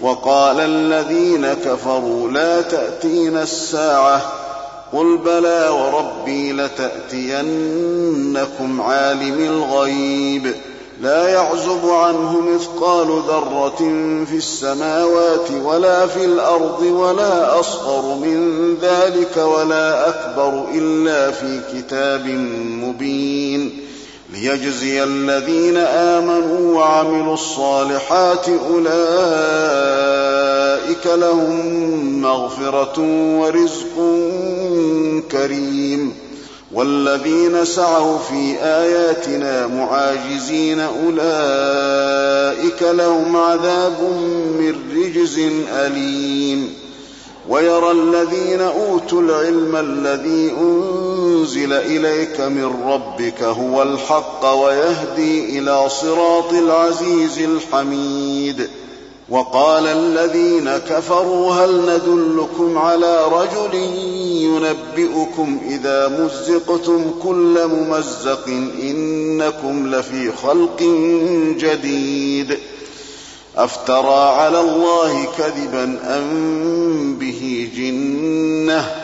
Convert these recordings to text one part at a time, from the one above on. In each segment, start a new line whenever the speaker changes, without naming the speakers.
وقال الذين كفروا لا تاتين الساعة قل بلى وربي لتأتينكم عالم الغيب لا يعزب عنه مثقال ذرة في السماوات ولا في الأرض ولا أصغر من ذلك ولا أكبر إلا في كتاب مبين ليجزي الذين آمنوا وعملوا الصالحات أولئك لهم مغفرة ورزق كريم والذين سعوا في آياتنا معاجزين أولئك لهم عذاب من رجز أليم ويرى الذين أوتوا العلم الذي أنزل إليك من ربك هو الحق ويهدي إلى صراط العزيز الحميد. وقال الذين كفروا هل ندلكم على رجل ينبئكم إذا مزقتم كل ممزق إنكم لفي خلق جديد. أفترى على الله كذبا أم به جنة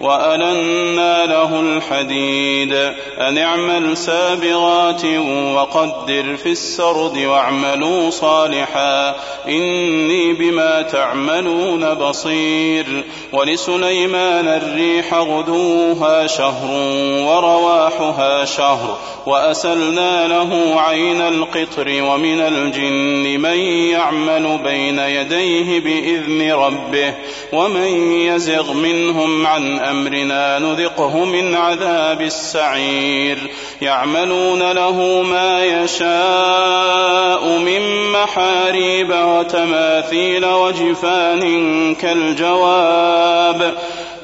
وألنا له الحديد. أن اعمل سابغات وقدر في السرد واعملوا صالحا. إني بما تعملون بصير. ولسليمان الريح غدوها شهر ورواحها شهر. وأسلنا له عين القطر ومن الجن من يعمل بين يديه بإذن ربه. ومن يزغ منهم عن أمرنا نذقه من عذاب السعير. يعملون له ما يشاء من محاريب وتماثيل وجفان كالجواب.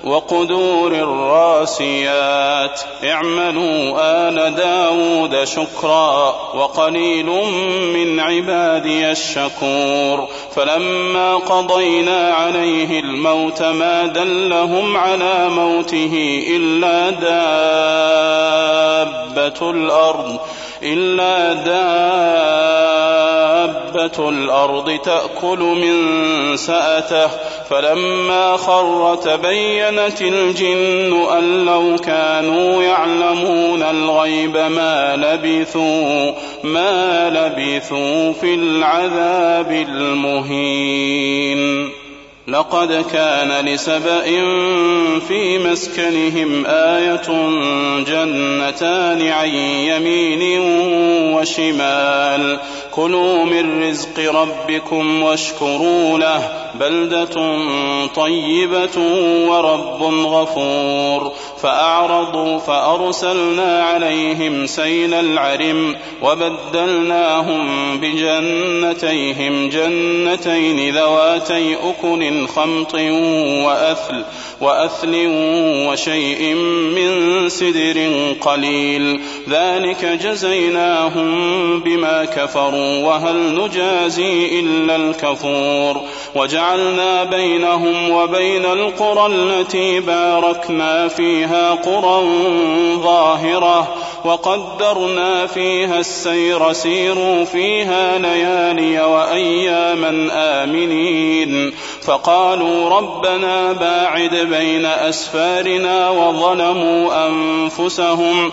وقدور الراسيات. اعملوا آل داود شكرا وقليل من عبادي الشكور. فلما قضينا عليه الموت ما دلهم على موته إلا دابة الأرض إلا دابة الأرض تأكل من سأته فلما خر تبينت الجن أن لو كانوا يعلمون الغيب ما لبثوا ما لبثوا في العذاب المهين. لقد كان لسبأ في مسكنهم آية جنتان عن يمين وشمال. كلوا من رزق ربكم واشكروا له بلدة طيبة ورب غفور. فأعرضوا فأرسلنا عليهم سيل العرم وبدلناهم بجنتيهم جنتين ذواتي أكل خمط وأثل وأثل وشيء من سدر قليل ذلك جزيناهم بما كفروا وهل نجازي إلا الكفور وجعلنا بينهم وبين القرى التي باركنا فيها قرى ظاهرة وقدرنا فيها السير سيروا فيها ليالي وأياما آمنين فقالوا ربنا باعد بين أسفارنا وظلموا أنفسهم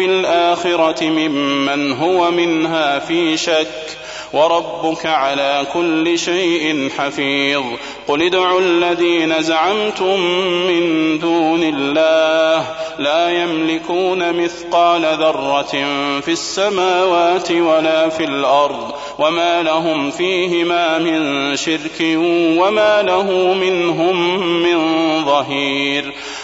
بالآخرة ممن هو منها في شك وربك على كل شيء حفيظ. قل ادعوا الذين زعمتم من دون الله لا يملكون مثقال ذرة في السماوات ولا في الأرض وما لهم فيهما من شرك وما له منهم من ظهير.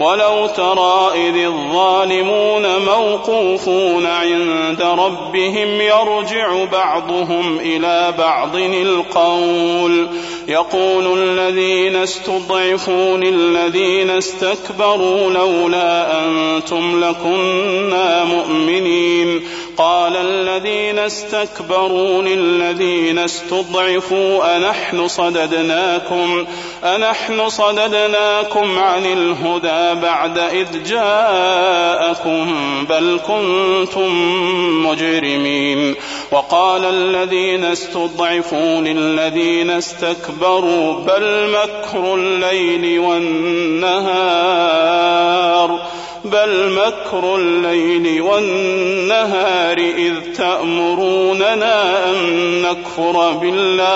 ولو ترى إذ الظالمون موقوفون عند ربهم يرجع بعضهم إلى بعض القول. يقول الذين استضعفوا للذين استكبروا لولا أنتم لكنا مؤمنين. قال الذين استكبروا للذين استضعفوا أنحن صددناكم؟ أنحن صددناكم عن الهدى بعد إذ جاءكم بل كنتم مجرمين. وقال الذين استضعفوا للذين استكبروا بل مكر الليل والنهار بل مكر الليل والنهار إذ تأمروننا أن نكفر بالله